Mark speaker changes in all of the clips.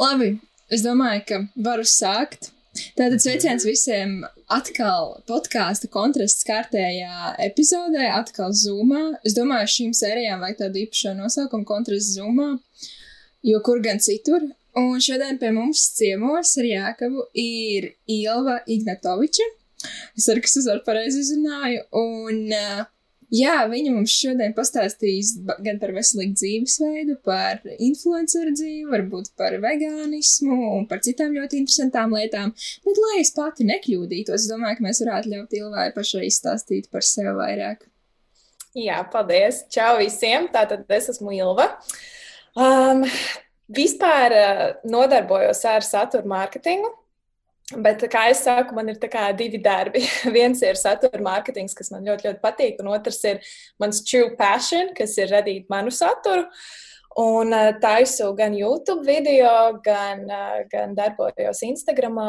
Speaker 1: Labi, es domāju, ka varu sākt. Tātad sveiciens visiem atkal podkāstu kontrasts kārtējā epizodē, atkal Zoomā. Es domāju, šīm sērijām vajag tādu īpašu nosaukumu kontrasts Zoomā, jo kur gan citur. Un šodien pie mums ciemos ar Jākabu ir Ilva Ignatoviča. Es ceru, ka es uzvaru pareizi izrunāju. Un uh, Jā, viņa mums šodien pastāstīs gan par veselīgu dzīvesveidu, par influenceru dzīvi, varbūt par vegānismu un par citām ļoti interesantām lietām. Bet, lai es pati nekļūdītos, es domāju, ka mēs varētu ļaut Ilvai pašai izstāstīt par sevi vairāk.
Speaker 2: Jā, paldies! Čau visiem! Tātad es esmu Ilva. Um, vispār uh, nodarbojos ar satura mārketingu. Bet, kā jau saku, man ir divi darbi. Viens ir satura mārketings, kas man ļoti, ļoti patīk, un otrs ir mans true passion, kas ir radīt manu saturu. Un uh, taisu gan YouTube video, gan, uh, gan darbojos Instagram.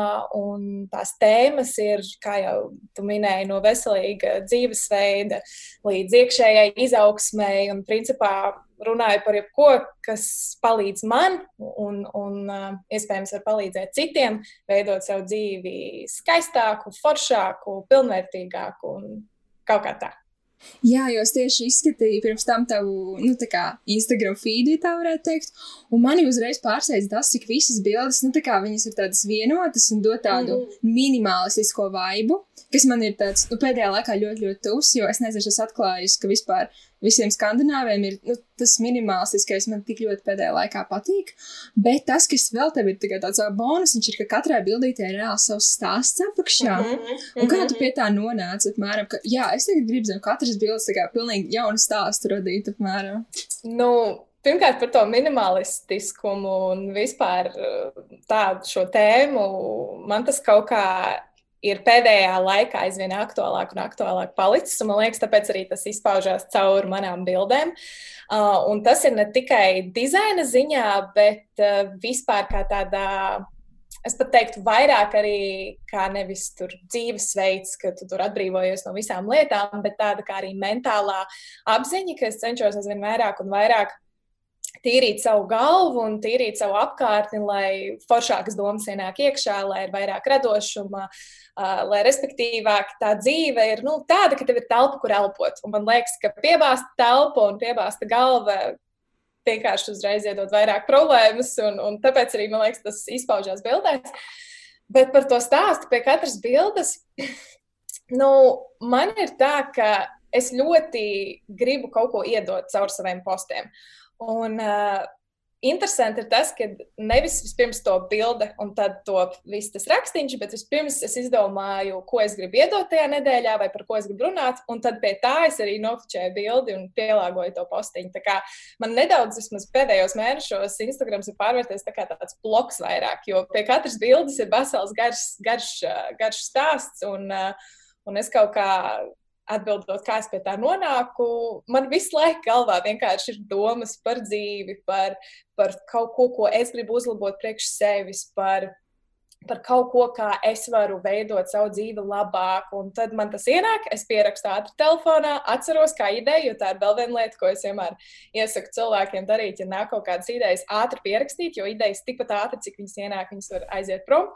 Speaker 2: Tās tēmas ir, kā jau tu minēji, no veselīga dzīvesveida līdz iekšējai izaugsmai. Un, principā, runāju par jebko, kas palīdz man un, un uh, iespējams var palīdzēt citiem, veidot savu dzīvi skaistāku, foršāku, pilnvērtīgāku un kaut kā tā.
Speaker 1: Jā, jo es tieši izskatīju pirms tam tavu, nu, kā Instagram feedu, tā varētu teikt, un mani uzreiz pārsteidz tas, cik visas bildes, nu, tā kā viņas ir tādas vienotas un dod tādu mm minimalistisko vaibu, kas man ir tāds, nu, pēdējā laikā ļoti, ļoti tuvs, jo es nezinu, es atklāju, ka vispār visiem skandināviem ir nu, tas minimālistiskais, man tik ļoti pēdējā laikā patīk. Bet tas, kas vēl tev ir tāds bonus, viņš ir, ka katrai bildītē ir reāli savs stāsts apakšā. Mm -hmm. Un kā tu pie tā nonāci, apmēram, ka, jā, es tagad gribu zem katras bildes tā kā pilnīgi jaunu stāstu radīt, apmēram.
Speaker 2: Nu, Pirmkārt, par to minimalistiskumu un vispār tādu šo tēmu. Man tas kaut kā ir pēdējā laikā aizvien aktuālāk un aktuālāk palicis. Un, man liekas, tāpēc arī tas izpaužās caur manām bildēm. Uh, un tas ir ne tikai dizaina ziņā, bet uh, vispār kā tādā. Es pat teiktu, vairāk arī kā nevis dzīvesveids, ka tu tur atbrīvojies no visām lietām, bet tāda kā arī mentālā apziņa, ka es cenšos aizvien vairāk un vairāk tīrīt savu galvu un tīrīt savu apkārtni, lai foršākas domas ienāk iekšā, lai ir vairāk radošuma, lai respektīvāk tā dzīve ir nu, tāda, ka tev ir telpa, kur elpot. Un man liekas, ka piebāzta telpa un piebāzta galva vienkārši uzreiz iedod vairāk problēmas, un, un tāpēc arī man liekas, tas izpaužās bildēs. Bet par to stāstu pie katras bildes, nu, man ir tā, ka es ļoti gribu kaut ko iedot caur saviem postiem. Un, uh, interesanti ir tas, ka nevis vispirms to bilde un tad to viss tas rakstīns, bet vispirms es izdomāju, ko es gribu iedot tajā nedēļā vai par ko es gribu runāt, un tad pie tā es arī nofočēju bildi un pielāgoju to postiņu. Tā kā man nedaudz, vismaz pēdējos mēnešos, Instagrams ir pārvērties tā kā tāds bloks vairāk, jo pie katras bildes ir vesels garš, garš, garš stāsts, un, un es kaut kā atbildot, kā es pie tā nonāku, man visu laiku galvā vienkārši ir domas par dzīvi, par, par kaut ko, ko es gribu uzlabot priekš sevis, par, par kaut ko, kā es varu veidot savu dzīvi labāk. Un tad man tas ienāk, es pierakstu ātri telefonā, atceros kā ideju, jo tā ir vēl viena lieta, ko es vienmēr iesaku cilvēkiem darīt. Ja nāk kaut kādas idejas, ātri pierakstīt, jo idejas tikpat ātri, cik viņas ienāk, viņas var aiziet prom.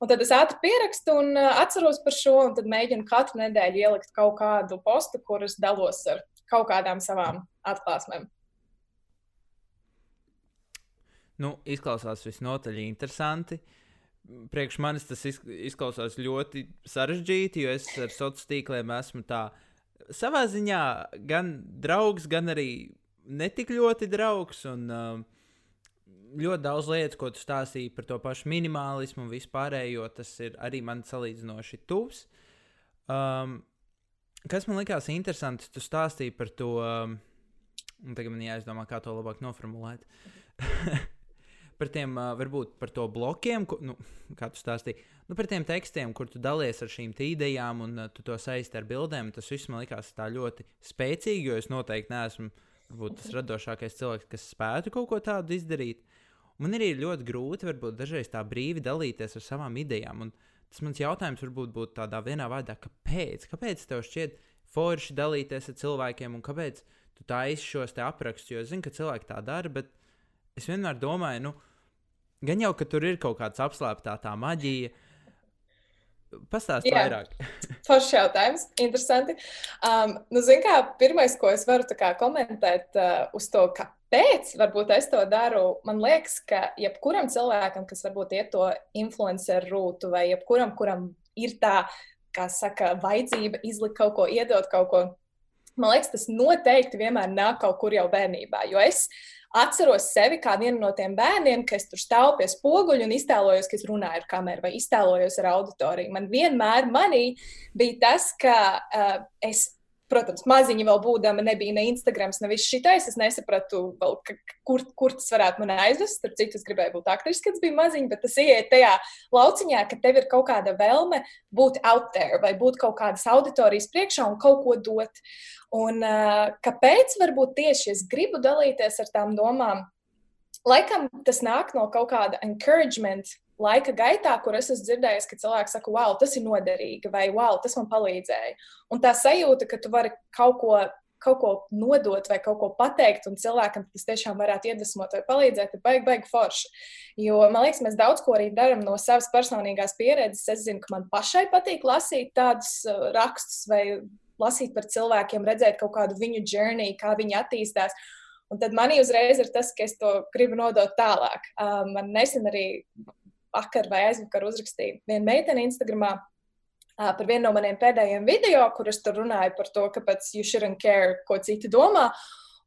Speaker 2: Un tad es ātri pierakstu un atceros par šo, un tad mēģinu katru nedēļu ielikt kaut kādu postu, kuras dalos ar kaut kādām savām atklāsmēm.
Speaker 3: Nu, izklausās visnotaļ interesanti. Priekš manis tas izklausās ļoti sarežģīti, jo es ar sociāliem tīkliem esmu tā savā ziņā gan draugs, gan arī netik ļoti draugs. Un, uh, ļoti daudz lietas, ko tu stāstīji par to pašu minimālismu un vispārējo, tas ir arī man salīdzinoši tuvs. Um, kas man likās interesanti, tu stāstīji par to, um, un tagad man jāizdomā, kā to labāk noformulēt. par tiem, uh, varbūt par to blokiem, ko, nu, kā tu stāstīji, nu, par tiem tekstiem, kur tu dalies ar šīm idejām un uh, tu to saisti ar bildēm. Tas viss man likās tā ļoti spēcīgi, jo es noteikti neesmu varbūt, tas radošākais cilvēks, kas spētu kaut ko tādu izdarīt. Man arī ir ļoti grūti, varbūt dažreiz tā brīvi dalīties ar savām idejām. Un tas mans jautājums varbūt būtu tādā vienā vārdā, kāpēc? Kāpēc tev šķiet forši dalīties ar cilvēkiem un kāpēc tu taisi šos aprakstus? Jo es zinu, ka cilvēki tā dara, bet es vienmēr domāju, nu, gan jau, ka tur ir kaut kāds apslēptā tā maģija. Pastāstiet vairāk.
Speaker 2: Foršs jautājums. Interesanti. Um, nu, Ziniet, kā pirmais, ko es varu kā, komentēt uh, uz to, kāpēc varbūt es to daru, man liekas, ka jebkuram cilvēkam, kas varbūt iet to influenceru rūtu, vai jebkuram, kuram ir tā, kā saka, vajadzība izlikt kaut ko, iedot kaut ko, man liekas, tas noteikti vienmēr nāk kaut kur jau bērnībā. Jo es atceros sevi kā vienu no tiem bērniem, kas tur stāv pie spoguļa un iztēlojos, ka es runāju ar kameru vai iztēlojos ar auditoriju. Man vienmēr manī bija tas, ka uh, es protams, maziņa vēl būdama, nebija ne Instagram, ne viss šitais. Es nesapratu, vēl, ka, kur, kur tas varētu man aizvest. Starp citu, es gribēju būt aktris, kad biju maziņa, bet tas ieiet tajā lauciņā, ka tev ir kaut kāda vēlme būt out there vai būt kaut kādas auditorijas priekšā un kaut ko dot. Un uh, kāpēc varbūt tieši es gribu dalīties ar tām domām? Laikam tas nāk no kaut kāda encouragement laika gaitā, kur es esmu dzirdējis, ka cilvēki saka, wow, tas ir noderīgi, vai wow, tas man palīdzēja. Un tā sajūta, ka tu vari kaut ko, kaut ko nodot vai kaut ko pateikt, un cilvēkam tas tiešām varētu iedvesmot vai palīdzēt, ir baigi, baigi forši. Jo man liekas, mēs daudz ko arī darām no savas personīgās pieredzes. Es zinu, ka man pašai patīk lasīt tādus uh, rakstus vai lasīt par cilvēkiem, redzēt kaut kādu viņu journey, kā viņi attīstās. Un tad manī uzreiz ir tas, ka es to gribu nodot tālāk. Um, man nesen arī vakar vai aizvakar uzrakstīju vienu meiteni Instagramā. Uh, par vienu no maniem pēdējiem video, kur es tur runāju par to, kāpēc you shouldn't care, ko citi domā.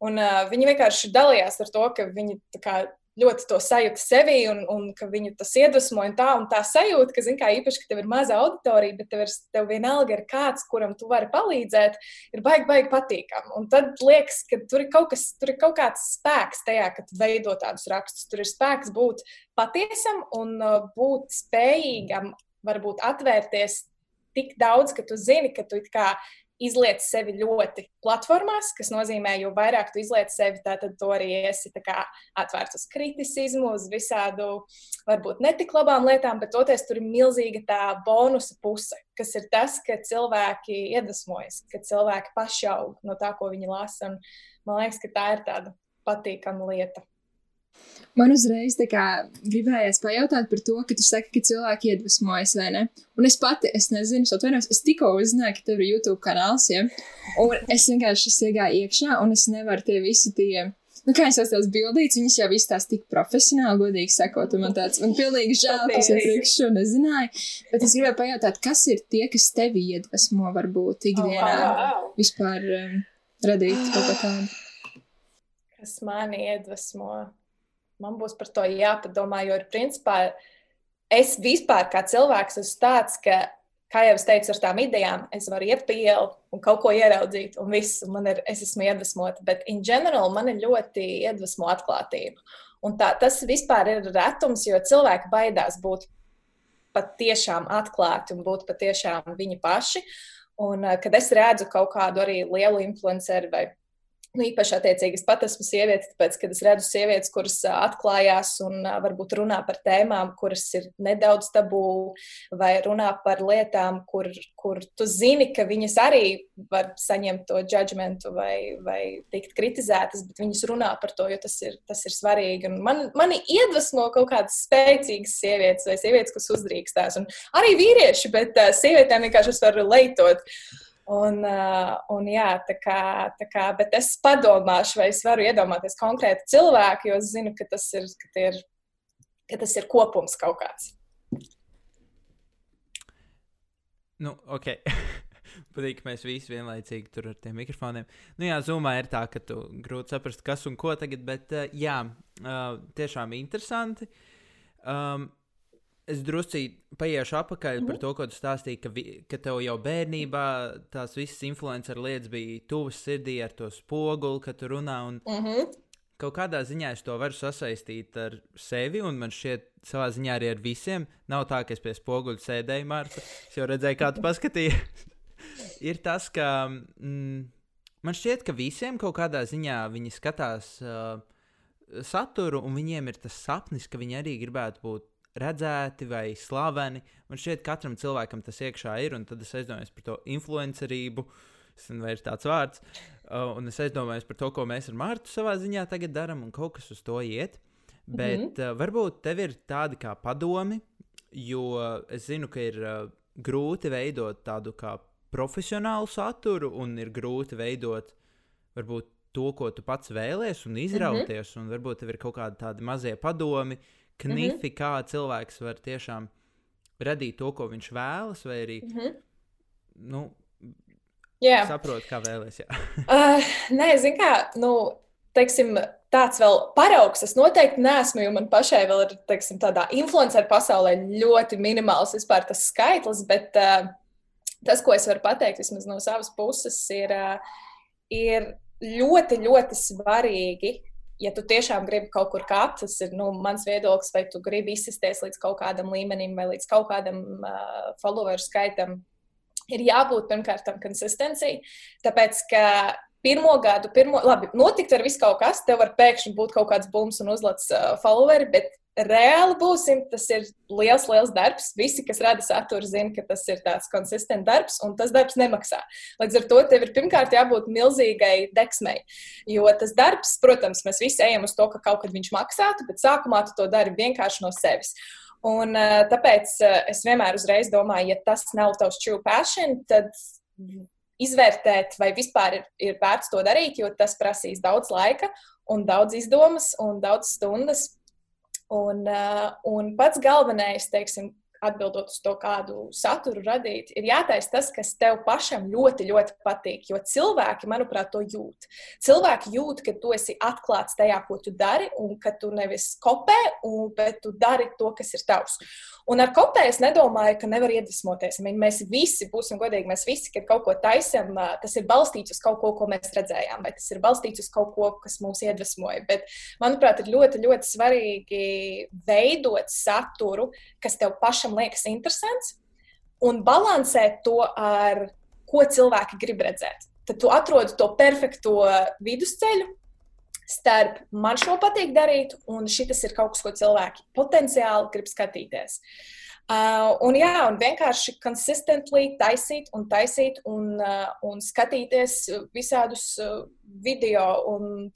Speaker 2: Un, uh, viņi vienkārši dalījās ar to, ka viņi kā, ļoti to sajūta sevī un, un ka viņu tas iedvesmo. Un tā, un tā sajūta, ka, kā īpaši, ka tev ir maza auditorija, bet tev, ir, tev vienalga ir kāds, kuram tu vari palīdzēt, ir baigi, baigi patīkami. Un tad liekas, ka tur ir kaut, kas, tur ir kaut kāds spēks tajā, ka tu veido tādus rakstus. Tur ir spēks būt patiesam un uh, būt spējīgam, varbūt atvērties tik daudz, ka tu zini, ka tu kā izliec sevi ļoti platformās, kas nozīmē, jo vairāk tu izliec sevi, tad tu arī esi atvērts uz kritismu, uz visādu, varbūt netik labām lietām, bet toties tur ir milzīga tā bonusa puse, kas ir tas, ka cilvēki iedvesmojas, ka cilvēki paši aug no tā, ko viņi lasa. Man liekas, ka tā ir tāda patīkama lieta.
Speaker 1: Man uzreiz gribējās pajautāt par to, ka tu saki, ka cilvēki iedvesmojas, vai ne? Un es pati, es nezinu, es atvainojos, es tikko uzzināju, ka tev ir YouTube kanāls, ja? Un es vienkārši iegāju iekšā, un es nevaru tie visi tie. Nu, kā es esmu tās bildītas, viņas jau viss tās tik profesionāli, godīgi sakot, un man tāds, pilnīgi žēl, ka es iepriekš šo nezināju, bet es gribēju pajautāt, kas ir tie, kas tevi iedvesmo varbūt ikdienā oh, wow. vispār um, radīt kaut ko tādu?
Speaker 2: Kas mani iedvesmo? Man būs par to jāpadomā, jo ir principā es vispār kā cilvēks esmu tāds, ka, kā jau es teicu, ar tām idejām es varu iet pa ielu un kaut ko ieraudzīt, un viss, man ir, es esmu iedvesmota, bet in general man ir ļoti iedvesmo atklātība. Un tā, tas vispār ir retums, jo cilvēki baidās būt patiešām atklāti un būt patiešām viņi paši. Un, kad es redzu kaut kādu arī lielu influenceru vai Nu, īpaši attiecīgi es pat esmu sieviete, tāpēc, kad es redzu sievietes, kuras atklājās un varbūt runā par tēmām, kuras ir nedaudz tabū, vai runā par lietām, kur, kur tu zini, ka viņas arī var saņemt to judgmentu vai, vai tikt kritizētas, bet viņas runā par to, jo tas ir, tas ir svarīgi. Un man, mani iedvesmo kaut kādas spēcīgas sievietes vai sievietes, kas uzdrīkstās. Un arī vīrieši, bet uh, sievietēm vienkārši es varu leitot. Uh, un jā, tā kā, tā kā, bet es padomāšu, vai es varu iedomāties konkrētu cilvēku, jo es zinu, ka tas ir, ka ir, ka tas ir kopums kaut kāds.
Speaker 3: Nu, ok. Patīk, ka mēs visi vienlaicīgi tur ar tiem mikrofoniem. Nu, jā, zumā ir tā, ka tu grūti saprast, kas un ko tagad, bet uh, jā, uh, tiešām interesanti. Um, Es druskuļi paiešu apakaļ mm -hmm. par mhm. to, ko tu stāstīji, ka, vi, ka tev jau bērnībā tās visas influencer lietas bija tuvas sirdī ar to spoguli, kad tu runā. Un mm -hmm. Kaut kādā ziņā es to varu sasaistīt ar sevi, un man šķiet, savā ziņā arī ar visiem. Nav tā, ka es pie spoguļa sēdēju, Mārta. Es jau redzēju, kā tu paskatījies. ir tas, ka mm, man šķiet, ka visiem kaut kādā ziņā viņi skatās uh, saturu, un viņiem ir tas sapnis, ka viņi arī gribētu būt redzēti vai slaveni. Man šķiet, ka katram cilvēkam tas iekšā ir, un tad es aizdomājos par to influencerību. Es nezinu, vai ir tāds vārds. Uh, un es aizdomājos par to, ko mēs ar Mārtu savā ziņā tagad darām, un kaut kas uz to iet. Bet mm -hmm. uh, varbūt tev ir tādi kā padomi, jo es zinu, ka ir uh, grūti veidot tādu kā profesionālu saturu un ir grūti veidot varbūt to, ko tu pats vēlēsies, un izrauties. Mm -hmm. Un varbūt tev ir kaut kādi tādi mazie padomi, knifi, mm -hmm. kā cilvēks var tiešām radīt to, ko viņš vēlas, vai arī mm -hmm. nu,
Speaker 2: yeah.
Speaker 3: saprot, kā vēlēsies.
Speaker 2: uh, nē, zinu, kā. Nu, teiksim, tāds vēl paraugs es noteikti neesmu, jo man pašai vēl ir teiksim, tādā influenceru pasaulē ļoti minimāls vispār tas skaitlis, bet uh, tas, ko es varu pateikt vismaz no savas puses, ir, uh, ir ļoti, ļoti svarīgi. Ja tu tiešām gribi kaut kur kāpt, tas ir nu, mans viedoklis, vai tu gribi izsisties līdz kaut kādam līmenim vai līdz kaut kādam uh, followeru skaitam, ir jābūt pirmkārt tam konsistencijai. Tāpēc, ka pirmo gadu, pirmo, labi, notikt ar visu kaut kas, tev var pēkšņi būt kaut kāds bums un uzlats uh, followeri, bet reāli būsim, tas ir liels, liels darbs. Visi, kas rada saturu, zina, ka tas ir tāds konsistents darbs, un tas darbs nemaksā. Līdz ar to tev ir pirmkārt jābūt milzīgai deksmei. Jo tas darbs, protams, mēs visi ejam uz to, ka kaut kad viņš maksātu, bet sākumā tu to dari vienkārši no sevis. Un, uh, tāpēc uh, es vienmēr uzreiz domāju, ja tas nav tavs true passion, tad izvērtēt, vai vispār ir, ir vērts to darīt, jo tas prasīs daudz laika un daudz izdomas un daudz stundas. Un, uh, un pats galvenais, teiksim, atbildot uz to, kādu saturu radīt, ir jātaisa tas, kas tev pašam ļoti, ļoti patīk. Jo cilvēki, manuprāt, to jūt. Cilvēki jūt, ka tu esi atklāts tajā, ko tu dari, un ka tu nevis kopē, un, bet tu dari to, kas ir tavs. Un ar kopēju es nedomāju, ka nevar iedvesmoties. Mēs visi, būsim godīgi, mēs visi, kad kaut ko taisām, tas ir balstīts uz kaut ko, ko mēs redzējām, vai tas ir balstīts uz kaut ko, kas mūs iedvesmoja. Bet, manuprāt, ir ļoti, ļoti svarīgi veidot saturu, kas tev pašam liekas interesants, un balansēt to ar ko cilvēki grib redzēt. Tad tu atrodi to perfekto vidusceļu, starp man šo patīk darīt, un šis ir kaut kas, ko cilvēki potenciāli grib skatīties. Uh, un, jā, un vienkārši konsistently taisīt un taisīt un, uh, un skatīties visādus uh, video un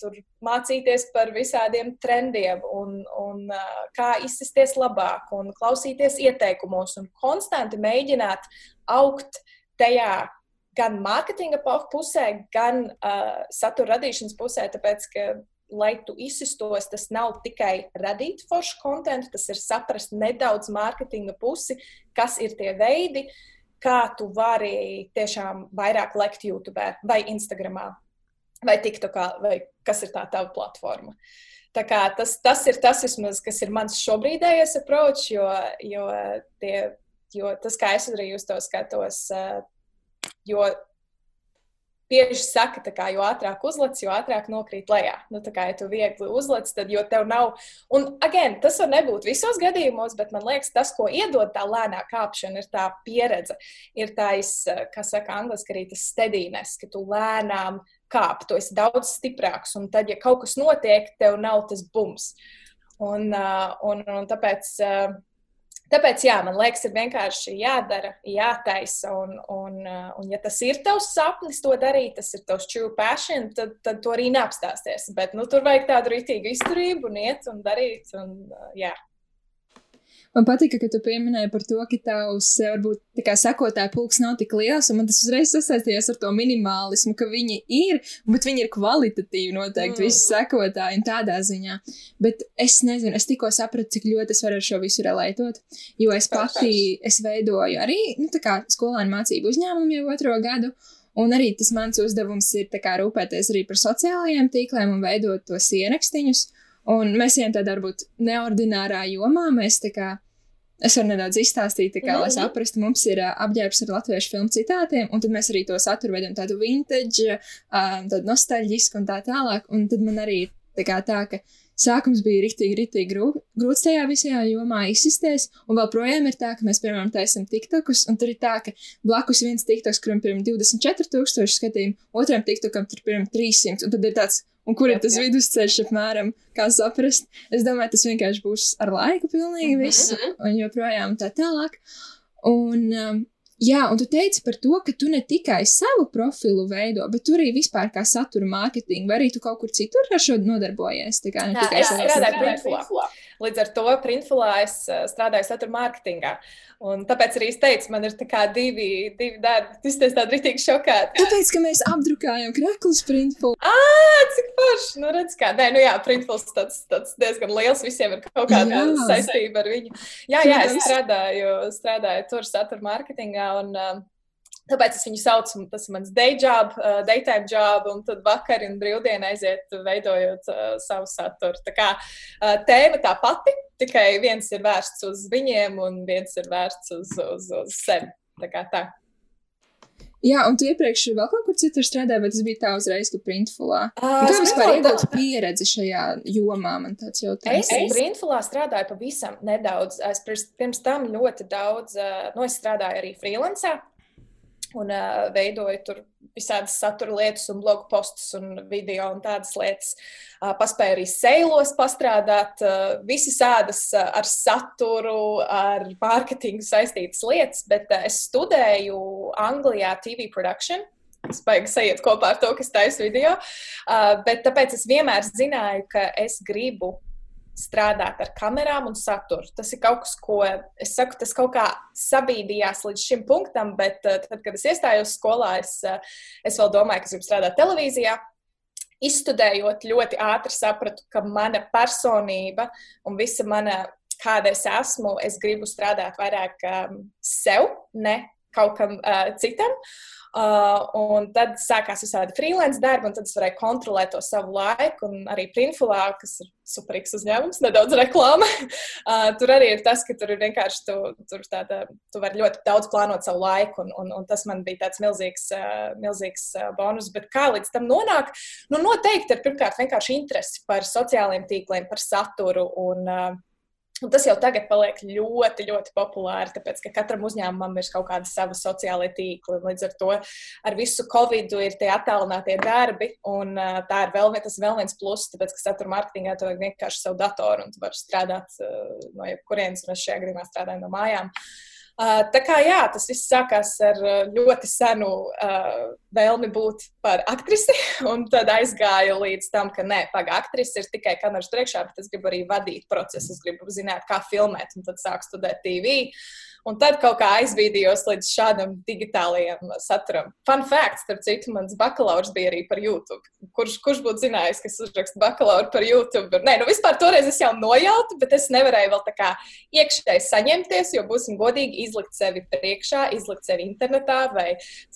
Speaker 2: mācīties par visādiem trendiem un, un uh, kā izsisties labāk un klausīties ieteikumos un konstanti mēģināt augt tajā, gan mārketinga pusē, gan uh, satura radīšanas pusē, tāpēc ka, lai tu izsistos, tas nav tikai radīt foršu kontekstu, tas ir saprast nedaudz mārketinga pusi, kas ir tie veidi, kā tu vari tiešām vairāk lekt YouTube vai Instagram vai TikTokā, vai kas ir tā tava platforma. Tā kā, tas, tas ir tas, vismaz, kas ir mans šobrīdējais approach, jo, jo, tie, jo tas, kā es arī uz to skatos, Jo bieži saka, ka jo ātrāk uzlec, jo ātrāk nokrīt lejā. Nu, tā kā ja tu viegli uzlec, tad jau tev nav. Un, again, tas var nebūt visos gadījumos, bet man liekas, tas, ko iedod tā lēnā kāpšana, ir tā pieredze. Ir tā, kā saka angliski, arī tas stedīnes, ka tu lēnām kāp, tu esi daudz stiprāks. Un tad, ja kaut kas notiek, tev nav tas bums. Un, un, un tāpēc Tāpēc, jā, man liekas, ir vienkārši jādara, jātaisa. Un, un, un ja tas ir tavs sapnis, to darīt, tas ir tavs true passion, tad, tad to arī neapstāsies. Bet nu, tur vajag tādu rītīgu izturību, un iet un darīt. Un, jā.
Speaker 1: Man patika, ka tu pieminēji par to, ka tavs, varbūt, tā kā sekotāja pulks nav tik liels, un man tas uzreiz sasaistījās ar to minimālismu, ka viņi ir, bet viņi ir kvalitatīvi noteikti, mm. visi sekotāji un tādā ziņā. Bet es nezinu, es tikko sapratu, cik ļoti es varu ar šo visu relētot, jo es pati, es veidoju arī, nu, tā kā skolēnu mācību uzņēmumu jau otro gadu, Un arī tas mans uzdevums ir kā, rūpēties arī par sociālajiem tīkliem un veidot tos ierakstiņus. Un mēs ejam tādā varbūt neordinārā jomā. Mēs tā kā Es varu nedaudz izstāstīt, kā, lai saprastu, mums ir uh, apģērbs ar latviešu filmu citātiem, un tad mēs arī to saturu veidojam tādu vintage, um, tādu nostalģisku un tā tālāk. Un tad man arī tā, kā, tā ka sākums bija rīktīgi, rīktīgi grū, grūts tajā visajā jomā izsisties, un vēl projām ir tā, ka mēs, piemēram, taisam tiktokus, un tur ir tā, ka blakus viens tiktoks, kuram, piemēram, 24 tūkstoši skatījumu, otram tiktokam tur, piemēram, 300, un tad ir tāds Un kur ir tas jā. vidusceļš, apmēram, kā saprast? Es domāju, tas vienkārši būs ar laiku pilnīgi viss, mm -hmm. un joprojām tā tālāk. Un, um, Jā, un tu teici par to, ka tu ne tikai savu profilu veido, bet tu arī vispār kā satura mārketingu, vai arī tu kaut kur citur ar šo nodarbojies. Tā kā ne
Speaker 2: Jā,
Speaker 1: tikai
Speaker 2: es
Speaker 1: savā
Speaker 2: strādāju
Speaker 1: profilā.
Speaker 2: Printfulā. Līdz ar to Printfulā es uh, strādāju satura mārketingā. Un tāpēc arī es teicu, man ir divi, divi darbi. Es esmu tāda rītīgi šokāta.
Speaker 1: Tāpēc, ka mēs apdrukājam kreklus printful.
Speaker 2: Ah, cik forši! Nu, redz, kā. Nē, nu jā, Printfuls tāds, tāds diezgan liels. Visiem ir kaut kāda
Speaker 1: Jā.
Speaker 2: saistība ar viņu. Jā, jā, es strādāju, strādāju tur satura mārketingā. Un, um, Tāpēc es viņu saucu, tas ir mans day job, uh, daytime job, un tad vakar un brīvdiena aiziet, veidojot uh, savu saturu. Tā kā uh, tēma tā pati, tikai viens ir vērsts uz viņiem, un viens ir vērsts uz, uz, uz sevi. Tā kā tā.
Speaker 1: Jā, un tu iepriekš vēl kaut kur citur strādāji, vai tas bija tā uzreiz, ka printfulā?
Speaker 2: Uh,
Speaker 1: Kā vispār iegūt pieredzi šajā jomā, man tāds jautājums.
Speaker 2: Es Brīnfulā strādāju pavisam nedaudz. Es pirms, pirms tam ļoti daudz, uh, nu, es strādāju arī freelancā. Un uh, veidoju tur visādas satura lietas, un blogu postus, un video un tādas lietas. Uh, paspēju arī sēlos pastrādāt. Uh, visi sēdas uh, ar saturu, ar mārketingu saistītas lietas, bet uh, es studēju Anglijā TV production. Es baigi sajiet kopā ar to, kas taisa video. Uh, bet tāpēc es vienmēr zināju, ka es gribu strādāt ar kamerām un saturu. Tas ir kaut kas, ko es saku, tas kaut kā sabīdījās līdz šim punktam, bet uh, tad, kad es iestājos skolā, es, uh, es vēl domāju, ka es gribu strādāt televīzijā. Izstudējot, ļoti ātri sapratu, ka mana personība un visa mana, kāda es esmu, es gribu strādāt vairāk um, sev, ne kaut kam uh, citam. Uh, un tad sākās visādi freelance darbi, un tad es varēju kontrolēt to savu laiku. Un arī Printfulā, kas ir superīgs uzņēmums, nedaudz reklāma. Uh, tur arī ir tas, ka tur ir vienkārši tu, tur tāda, tu vari ļoti daudz plānot savu laiku, un, un, un tas man bija tāds milzīgs, uh, milzīgs uh, bonus. Bet kā līdz tam nonāk? Nu, noteikti ir pirmkārt vienkārši interesi par sociālajiem tīkliem, par saturu. Un, uh, Un tas jau tagad paliek ļoti, ļoti populāri, tāpēc ka katram uzņēmumam ir kaut kāda sava sociālā tīkla. Līdz ar to ar visu covid ir tie attālinātie darbi, un tā ir vēl, vēl viens pluss, tāpēc ka satura mārketingā tu vajag vienkārši savu datoru un tu vari strādāt no jebkurienes, un es šajā gadījumā strādāju no mājām. Uh, tā kā jā, tas viss sākās ar uh, ļoti senu uh, vēlmi būt par aktrisi, un tad aizgāju līdz tam, ka nē, pagaidi, aktrise ir tikai kameras priekšā, bet es gribu arī vadīt procesu, es gribu zināt, kā filmēt, un tad sāku studēt TV. Un tad kaut kā aizbīdījos līdz šādam digitālajam saturam. Fun fact, starp citu, mans bakalaurs bija arī par YouTube. Kurš, kurš būtu zinājis, ka es uzrakstu bakalauru par YouTube? Nē, nu vispār toreiz es jau nojautu, bet es nevarēju vēl tā kā iekšēji saņemties, jo būsim godīgi izlikt sevi priekšā, izlikt sevi internetā. Vai,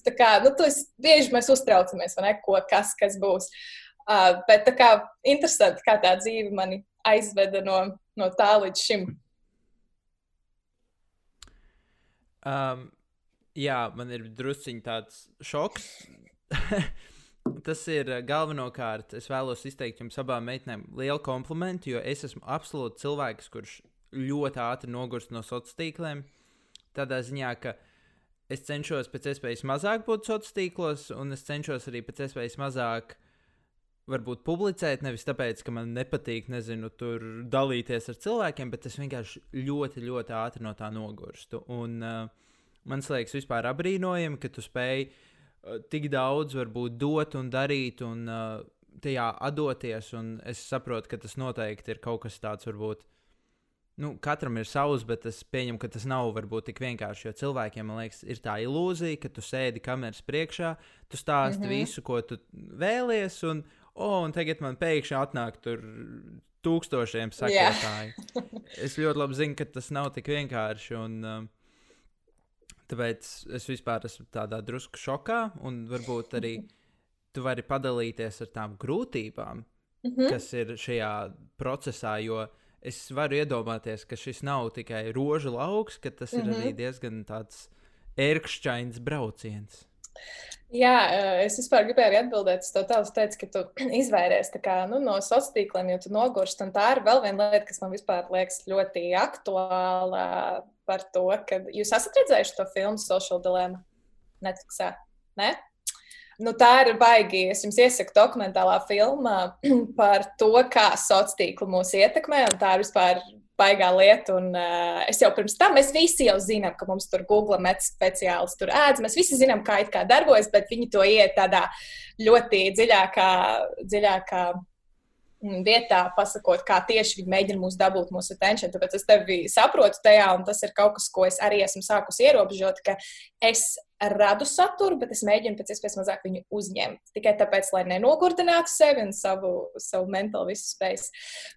Speaker 2: tā kā, nu, tas bieži mēs uztraucamies, vai ne, ko, kas, kas būs. Uh, bet tā kā interesanti, kā tā dzīve mani aizveda no, no tā līdz šim.
Speaker 3: Um, jā, man ir drusciņš tāds šoks. Tas ir uh, galvenokārt, es vēlos izteikt jums abām meitenēm lielu komplimentu, jo es esmu absolūti cilvēks, kurš ļoti ātri nogurst no sociāliem tīkliem. Tādā ziņā, ka es cenšos pēc iespējas mazāk būt sociālos tīklos, un es cenšos arī pēc iespējas mazāk varbūt publicēt, nevis tāpēc, ka man nepatīk, nezinu, tur dalīties ar cilvēkiem, bet es vienkārši ļoti, ļoti ātri no tā nogurstu. Un uh, man liekas, vispār apbrīnojami, ka tu spēj uh, tik daudz varbūt dot un darīt un uh, tajā atdoties. Un es saprotu, ka tas noteikti ir kaut kas tāds, varbūt. Nu, katram ir savs, bet es pieņemu, ka tas nav varbūt tik vienkārši. Jo cilvēkiem, man liekas, ir tā ilūzija, ka tu sēdi kameras priekšā, tu stāsti mm. -hmm. visu, ko tu vēlies, un, oh, un tagad man pēkšņi atnāk tur tūkstošiem sekotāju. es ļoti labi zinu, ka tas nav tik vienkārši. Un, um, tāpēc es vispār esmu tādā drusku šokā, un varbūt arī tu vari padalīties ar tām grūtībām,
Speaker 2: Mm -hmm.
Speaker 3: kas ir šajā procesā. Jo es varu iedomāties, ka šis nav tikai rožu lauks, ka tas ir
Speaker 2: Mhm.
Speaker 3: arī diezgan tāds ērkšķains brauciens.
Speaker 2: Jā, eh, es vispār gribēju atbildēt uz to tādu, teicu, ka tu izvairies kā, nu, no sociāliem tīkliem, jo tu nogursti. Tā ir vēl viena lieta, kas man vispār liekas ļoti aktuāla par to, ka jūs esat redzējuši to filmu Social Dilemma Netflixā. Ne? Nu, tā ir baigi. Es jums iesaku dokumentālā filma par to, kā sociālā tīkla mūs ietekmē. Tā ir vispār baigā lieta. Un, uh, es jau pirms tam, mēs visi jau zinām, ka mums tur Google met speciāls tur ēdz. Mēs visi zinām, kā it kā darbojas, bet viņi to iet tādā ļoti dziļākā, dziļākā vietā, pasakot, kā tieši viņi mēģina mūs dabūt, mūsu attention. Tāpēc es tevi saprotu tajā, un tas ir kaut kas, ko es arī esmu sākusi ierobežot, ka es radu saturu, bet es mēģinu pēc iespējas mazāk viņu uzņemt. Tikai tāpēc, lai nenogurdinātu sevi un savu, savu mentālu visu spēju.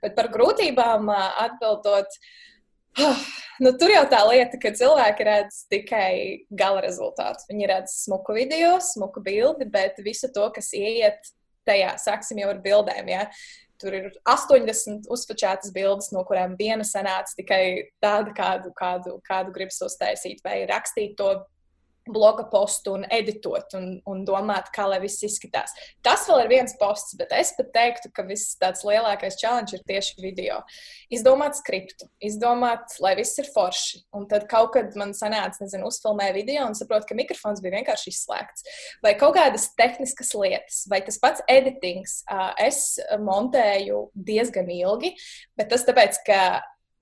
Speaker 2: Bet par grūtībām atbildot. Nu, tur jau tā lieta, ka cilvēki redz tikai gala rezultātu. Viņi redz smuku video, smuku bildi, bet visu to, kas ieiet tajā, sāksim jau ar bildēm. Ja? Tur ir 80 uzfačētas bildes, no kurām viena sanāca tikai tāda, kādu, kādu, kādu gribas uztaisīt, vai rakstīt to bloga postu un editot un, un domāt, kā lai viss izskatās. Tas vēl ir viens posts, bet es pat teiktu, ka viss tāds lielākais challenge ir tieši video. Izdomāt skriptu, izdomāt, lai viss ir forši. Un tad kaut kad man sanāca, nezinu, uzfilmēja video un saprotu, ka mikrofons bija vienkārši izslēgts. Vai kaut kādas tehniskas lietas, vai tas pats editings, es montēju diezgan ilgi, bet tas tāpēc, ka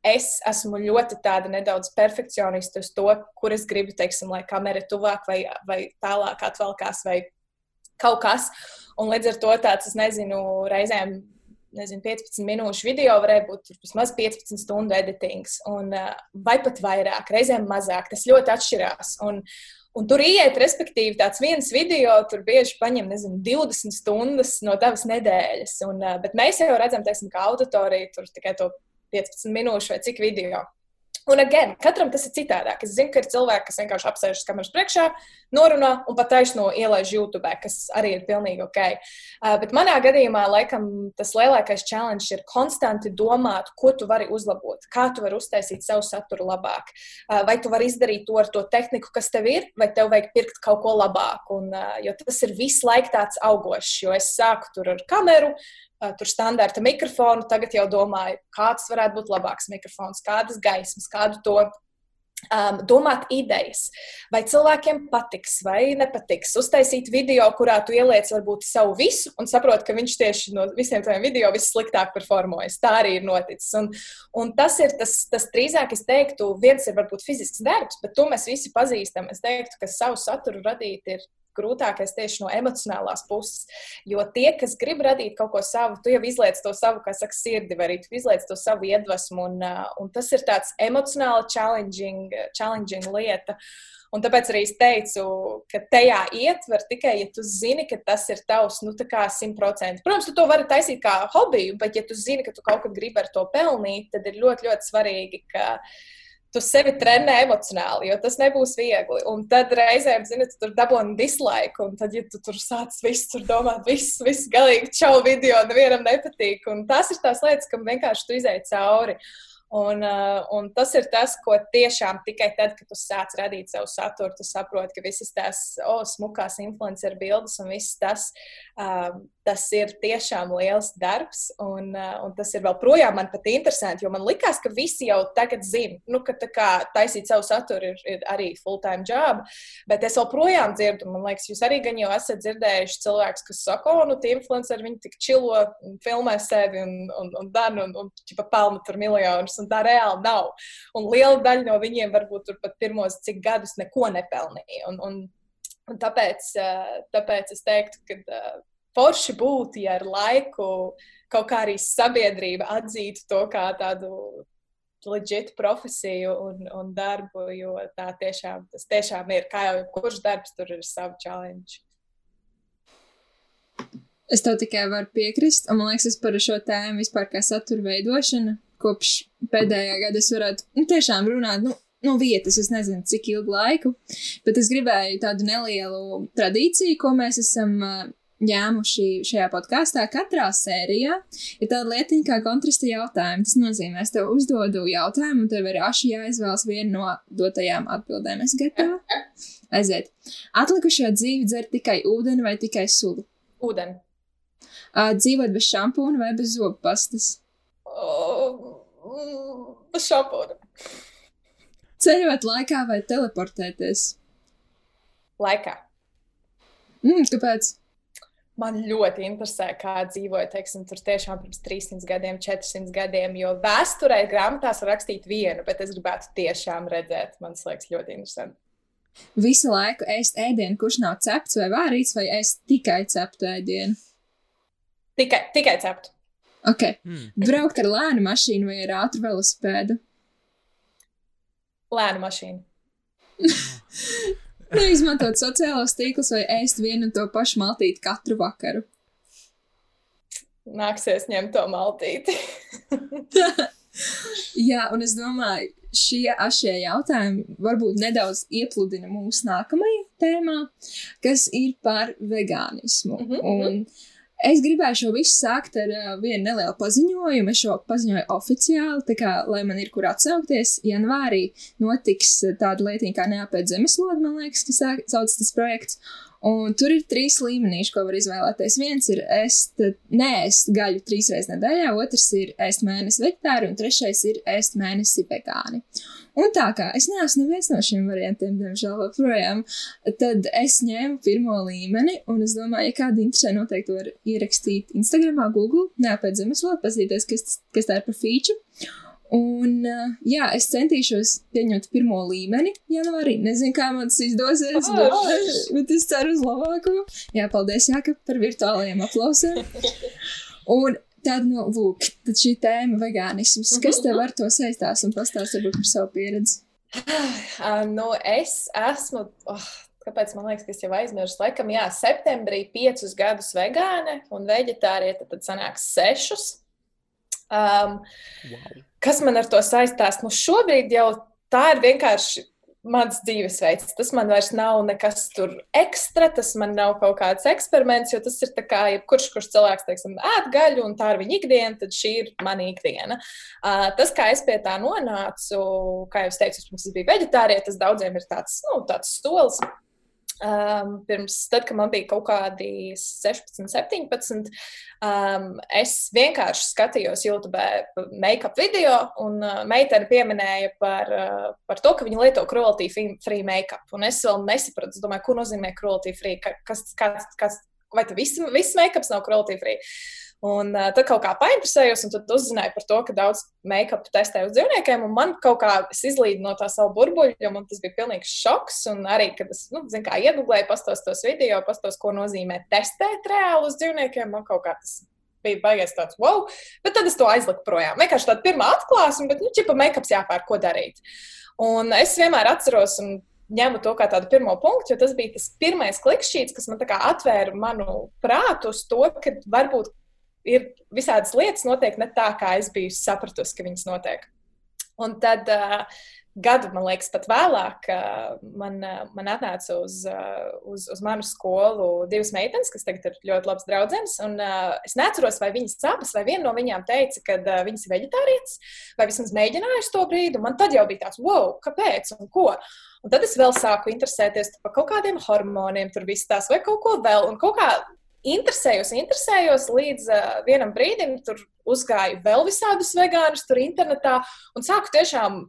Speaker 2: es esmu ļoti tāda nedaudz perfekcionista uz to, kur es gribu, teiksim, lai kamera tuvāk vai, vai tālāk atvelkās vai kaut kas. Un līdz ar to tāds, es nezinu, reizēm. Nezinu, 15 minūšu video varēja būt vismaz 15 stundu editings, un, vai pat vairāk, reizēm mazāk. Tas ļoti atšķirās. Un, Un tur iet, respektīvi, tāds viens video, tur bieži paņem, nezinu, 20 stundas no tavas nedēļas. Un, bet mēs jau redzam, teiksim, ka auditorija tur tikai to 15 minūšu vai cik video. Un, again, katram tas ir citādāk. Es zinu, ka ir cilvēki, kas vienkārši apsēžas kameras priekšā, norunā un pat taisno ielaiž YouTube, kas arī ir pilnīgi ok. Uh, bet manā gadījumā, laikam, tas lielākais challenge ir konstanti domāt, ko tu vari uzlabot, kā tu vari uztaisīt savu saturu labāk. Uh, vai tu vari izdarīt to ar to tehniku, kas tev ir, vai tev vajag pirkt kaut ko labāku. Un, uh, jo tas ir visu laiku tāds augošs, jo es sāku tur ar kameru, tur standarta mikrofonu. Tagad jau domāju, kāds varētu būt labāks mikrofons, kādas gaismas, kādu to. Um, domāt idejas, vai cilvēkiem patiks vai nepatiks. Uztaisīt video, kurā tu ieliec varbūt savu visu un saproti, ka viņš tieši no visiem tiem video vissliktāk performojas. Tā arī ir noticis. Un, un tas ir tas, tas drīzāk, es teiktu, viens ir varbūt fizisks darbs, bet to mēs visi pazīstam. Es teiktu, ka savu saturu radīt ir grūtākais tieši no emocionālās puses. Jo tie, kas grib radīt kaut ko savu, tu jau izlaiž to savu, kā saka, sirdi, vai arī tu izlaiž to savu iedvesmu. Un, uh, un tas ir tāds emocionāli challenging, challenging lieta. Un tāpēc arī es teicu, ka tajā ietver tikai, ja tu zini, ka tas ir tavs, nu, tā kā simtprocentīgi. Protams, tu to vari taisīt kā hobiju, bet, ja tu zini, ka tu kaut kad gribi ar to pelnīt, tad ir ļoti, ļoti svarīgi, ka uh, tu sevi trenē emocionāli, jo tas nebūs viegli. Un tad reizēm, zini, tu tur dabūni dislike, un tad, ja tu tur sāc visu tur domāt, viss, viss galīgi čau video, nevienam nepatīk. Un tas ir tās lietas, kam vienkārši tu izēji cauri. Uh, un tas ir tas, ko tiešām tikai tad, kad tu sāc radīt savu saturu, tu saproti, ka visas tās oh, smukās influencer bildes un viss tas, uh, tas ir tiešām liels darbs. Un, uh, un tas ir vēl projām man pat interesanti, jo man likās, ka visi jau tagad zina, nu, ka kā, taisīt savu saturu ir, ir arī full-time job. Bet es joprojām dzirdu, man liekas, jūs arī gan jau esat dzirdējuši cilvēkus, kas saka, o, nu, tie influenceri, viņi tik čilo, filmē sevi un, un, un dan un, un, un pelna tur miljonus un tā reāli nav. Un liela daļa no viņiem varbūt tur pat pirmos cik gadus neko nepelnīja. Un, un, un tāpēc, eh, tāpēc es teiktu, ka eh, forši būtu, ja ar laiku kaut kā arī sabiedrība atzītu to kā tādu leģitu profesiju un, un darbu, jo tā tiešām, tas tiešām ir, kā jau kurš darbs, tur ir savu challenge.
Speaker 1: Es tev tikai varu piekrist, un man liekas, es par šo tēmu vispār kā satura veidošana kopš pēdējā gada es varētu nu, tiešām runāt. Nu, no vietas, es nezinu, cik ilgu laiku, bet es gribēju tādu nelielu tradīciju, ko mēs esam ņēmuši šajā podkāstā. Katrā sērijā ir tāda lietiņa kā kontrasta jautājuma. Tas nozīmē, es tev uzdodu jautājumu, un tev ir aši jāizvēlas viena no dotajām atbildēm. Es gatavu. Aiziet. Atlikušo dzīvi dzer tikai ūdeni vai tikai sulu?
Speaker 2: Ūdeni.
Speaker 1: Uh, dzīvot bez šampūna vai bez zobu pastas?
Speaker 2: Uz šampūnu.
Speaker 1: Ceļot laikā vai teleportēties?
Speaker 2: Laikā.
Speaker 1: Mm, kāpēc?
Speaker 2: man ļoti interesē, kā dzīvoja, teiksim, tur tiešām pirms 300 gadiem, 400 gadiem, jo vēsturē grāmatās var rakstīt vienu, bet es gribētu tiešām redzēt, man liekas, ļoti interesanti.
Speaker 1: Visu laiku ēst ēdienu, kurš nav cepts vai vārīts, vai ēst tikai ceptu ēdienu?
Speaker 2: Tikai, tikai ceptu.
Speaker 1: Ok. Mm. Braukt ar lēnu mašīnu vai ar ātru velosipēdu?
Speaker 2: Lēnu mašīnu.
Speaker 1: Neizmantot sociālos tīklus vai ēst vienu un to pašu maltīti katru vakaru.
Speaker 2: Nāksies ņemt to maltīti.
Speaker 1: Jā, un es domāju, šie ašie jautājumi varbūt nedaudz iepludina mūsu nākamajā tēmā, kas ir par vegānismu. Mm -hmm. Un Es gribēju šo visu sākt ar uh, vienu nelielu paziņojumu. Es šo paziņoju oficiāli, tā kā, lai man ir kur atsaukties. Janvārī notiks tāda lietiņa kā neapēc zemeslode, man liekas, kas sauc tas projekts. Un tur ir trīs līmenīši, ko var izvēlēties. Viens ir ēst, neēst gaļu trīs reizes nedēļā, otrs ir ēst mēnesi vegetāri, un trešais ir ēst mēnesi vegāni. Un tā kā es neesmu neviens no šiem variantiem, diemžēl, joprojām, tad es ņēmu pirmo līmeni, un es domāju, ja kāda interesē, noteikti var ierakstīt Instagramā, Google, neapēc zemeslot, paskatīties, kas, kas tā ir par feature. Un, jā, es centīšos pieņemt pirmo līmeni janvārī. Nezinu, kā man tas izdosies, oh, bet, bet es ceru uz labāko. Jā, paldies, Jāka, par virtuālajiem aplausiem. Un Tad, nu, lūk, tad šī tēma vegānisms, kas tev ar to saistās un pastāst varbūt par savu pieredzi?
Speaker 2: Uh, nu, es esmu, oh, kāpēc man liekas, ka es jau aizmirsu, laikam, jā, septembrī piecus gadus vegāne un veģetārieta, tad sanāks sešus. Um, wow. Kas man ar to saistās? Nu, šobrīd jau tā ir vienkārši mans dzīvesveids. Tas man vairs nav nekas tur ekstra, tas man nav kaut kāds eksperiments, jo tas ir tā kā, ja kurš, kurš cilvēks, teiksim, ēd gaļu un tā ir viņa ikdiena, tad šī ir mana ikdiena. Uh, tas, kā es pie tā nonācu, kā jau es teicu, pirms es biju veģetārija, tas daudziem ir tāds, nu, tāds stols. Um, pirms, tad, kad man bija kaut kādi 16, 17, um, es vienkārši skatījos YouTube make-up video, un uh, meitene pieminēja par, uh, par to, ka viņa lieto cruelty free make-up. Un es vēl nesapratu, domāju, ko nozīmē cruelty free, kas, kas, kas, vai tas viss, viss make-ups nav cruelty free. Un uh, tad kaut kā painteresējos, un tad uzzināju par to, ka daudz make-up testē uz dzīvniekiem. Man kaut kā izlīd no tā savu burbuļu, jo man tas bija pilnīgs šoks. Un arī, kad es, nu, zinu, kā iegūlēju, pastos tos video, pastos, ko nozīmē testēt reāli uz dzīvniekiem, man kaut kā tas bija baigais tāds, wow, bet tad es to aizliku projām. Vienkārši tāda pirmā atklāsme, bet, nu, čipa make-ups jāpērk, ko darīt. Un es vienmēr atceros, un ņemu to kā tādu pirmo punktu, jo tas bija tas pirmais klikšķīts, kas man atvēra manu prātu uz to, ka varbūt ir visādas lietas, notiek ne tā, kā es biju sapratusi, ka viņas notiek. Un tad uh, gadu, man liekas, pat vēlāk, man, man atnāca uz, uz, uz manu skolu divas meitenes, kas tagad ir ļoti labas draudzenes. Un, uh, es neatceros, vai viņas abas, vai viena no viņām teica, ka uh, viņas ir vegetārietis, vai vismaz mēģinājusi to brīdi. Man tad jau bija tāds, wow, kāpēc un ko. Un tad es vēl sāku interesēties par kaut kādiem hormoniem, tur viss tās vai kaut ko vēl. Un kaut kā interesējos, interesējos līdz uh, vienam brīdim, tur uzgāju vēl visādus vegānus, tur internetā un sāku tiešām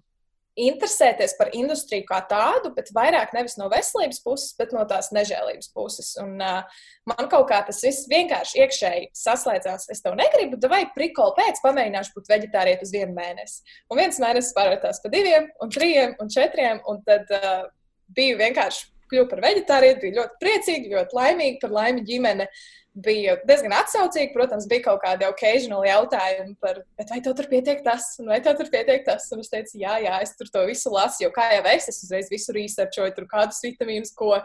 Speaker 2: interesēties par industriju kā tādu, bet vairāk nevis no veselības puses, bet no tās nežēlības puses. Un, uh, man kaut kā tas viss vienkārši iekšēji saslēdzās. Es tev negribu, vai prikoli pēc pamēģināšu būt veģetārietis uz vienu mēnesi. Un viens mēnesis pārvērtās pa diviem, un trijiem, un četriem, un tad uh, biju vienkārši kļuvu par veģetārieti, bija ļoti priecīga, ļoti laimīga. Par laimi ģimene bija diezgan atsaucīga. Protams, bija kaut kādi occasional jautājumi par, vai tev tur pietiek tas, vai tev tur pietiek tas. Un es teicu, jā, jā, es tur to visu lasu, jo kā jau es, es uzreiz visu researchoju, tur kādus vitamīnus, ko.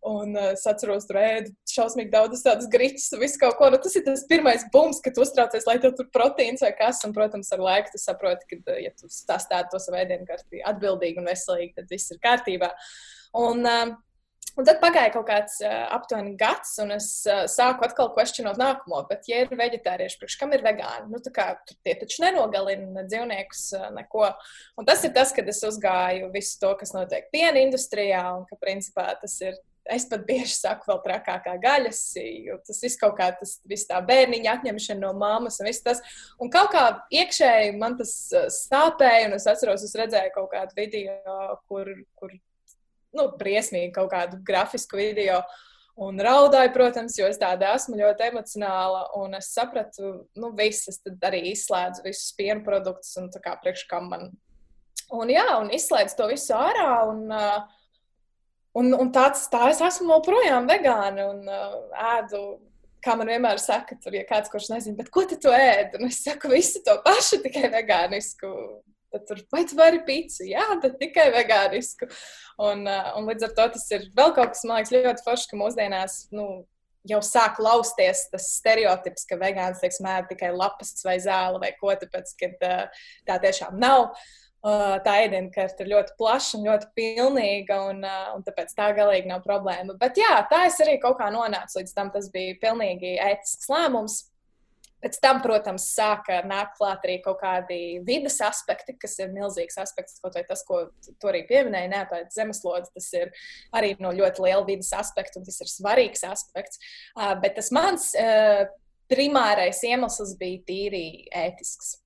Speaker 2: Un uh, es atceros, tur ēdu šausmīgi daudz tādas grīķis, visu kaut ko. Nu, tas ir tas pirmais bums, kad uztraucies, lai tev tur proteīns vai kas. Un, protams, ar laiku tu saproti, ka, ja tu sastādi to savu ēdienu kārtībā atbildīgi un veselīgi, tad viss ir kārtībā. Uh, Un, uh, Un tad pagāja kaut kāds uh, aptuveni gads, un es uh, sāku atkal questionot nākamo. Bet, ja ir vegetārieši, priekš kam ir vegāni? Nu, kā, tie taču nenogalina dzīvniekus uh, neko. Un tas ir tas, kad es uzgāju visu to, kas notiek piena industrijā, un ka principā tas ir. Es pat bieži saku, vēl trakākā gaļas, jo tas viss kaut kā tas, viss tā bērniņa atņemšana no māmas un viss tas. Un kaut kā iekšēji man tas sāpēja, un es atceros, es redzēju kaut kādu video, kur, kur nu, briesmīgi kaut kādu grafisku video. Un raudāju, protams, jo es tāda esmu ļoti emocionāla. Un es sapratu, nu, visas tad arī izslēdzu visus piena produktus un tā kā priekš kam man. Un jā, un izslēdzu to visu ārā. Un, un, un tāds, tā es esmu joprojām vegāna un ēdu kā man vienmēr saka, tur, ja kāds, kurš nezina, ko tu ēd, un es saku visu to pašu, tikai vegānisku. Tad tur, vai tu vari pīci? Jā, bet tikai vegānisku. Un, un līdz ar to tas ir vēl kaut kas, man liekas, ļoti forši, ka mūsdienās nu, jau sāk lausties tas stereotips, ka vegāns tiek smēķis tikai lapas vai zāle vai ko, tāpēc, ka tā tiešām nav. Tā ēdienkarte ir ļoti plaša un ļoti pilnīga, un, un tāpēc tā galīgi nav problēma. Bet jā, tā es arī kaut kā nonācu līdz tam. Tas bija pilnīgi ētisks lēmums. Pēc tam, protams, sāka nākt klāt arī kaut kādi vidas aspekti, kas ir milzīgs aspekts. Kaut vai tas, ko tu arī pieminēji, neapēta zemeslodze, tas ir arī no ļoti liela vidas aspekta, un tas ir svarīgs aspekts. Bet tas mans primārais iemesls bija tīri ētisks.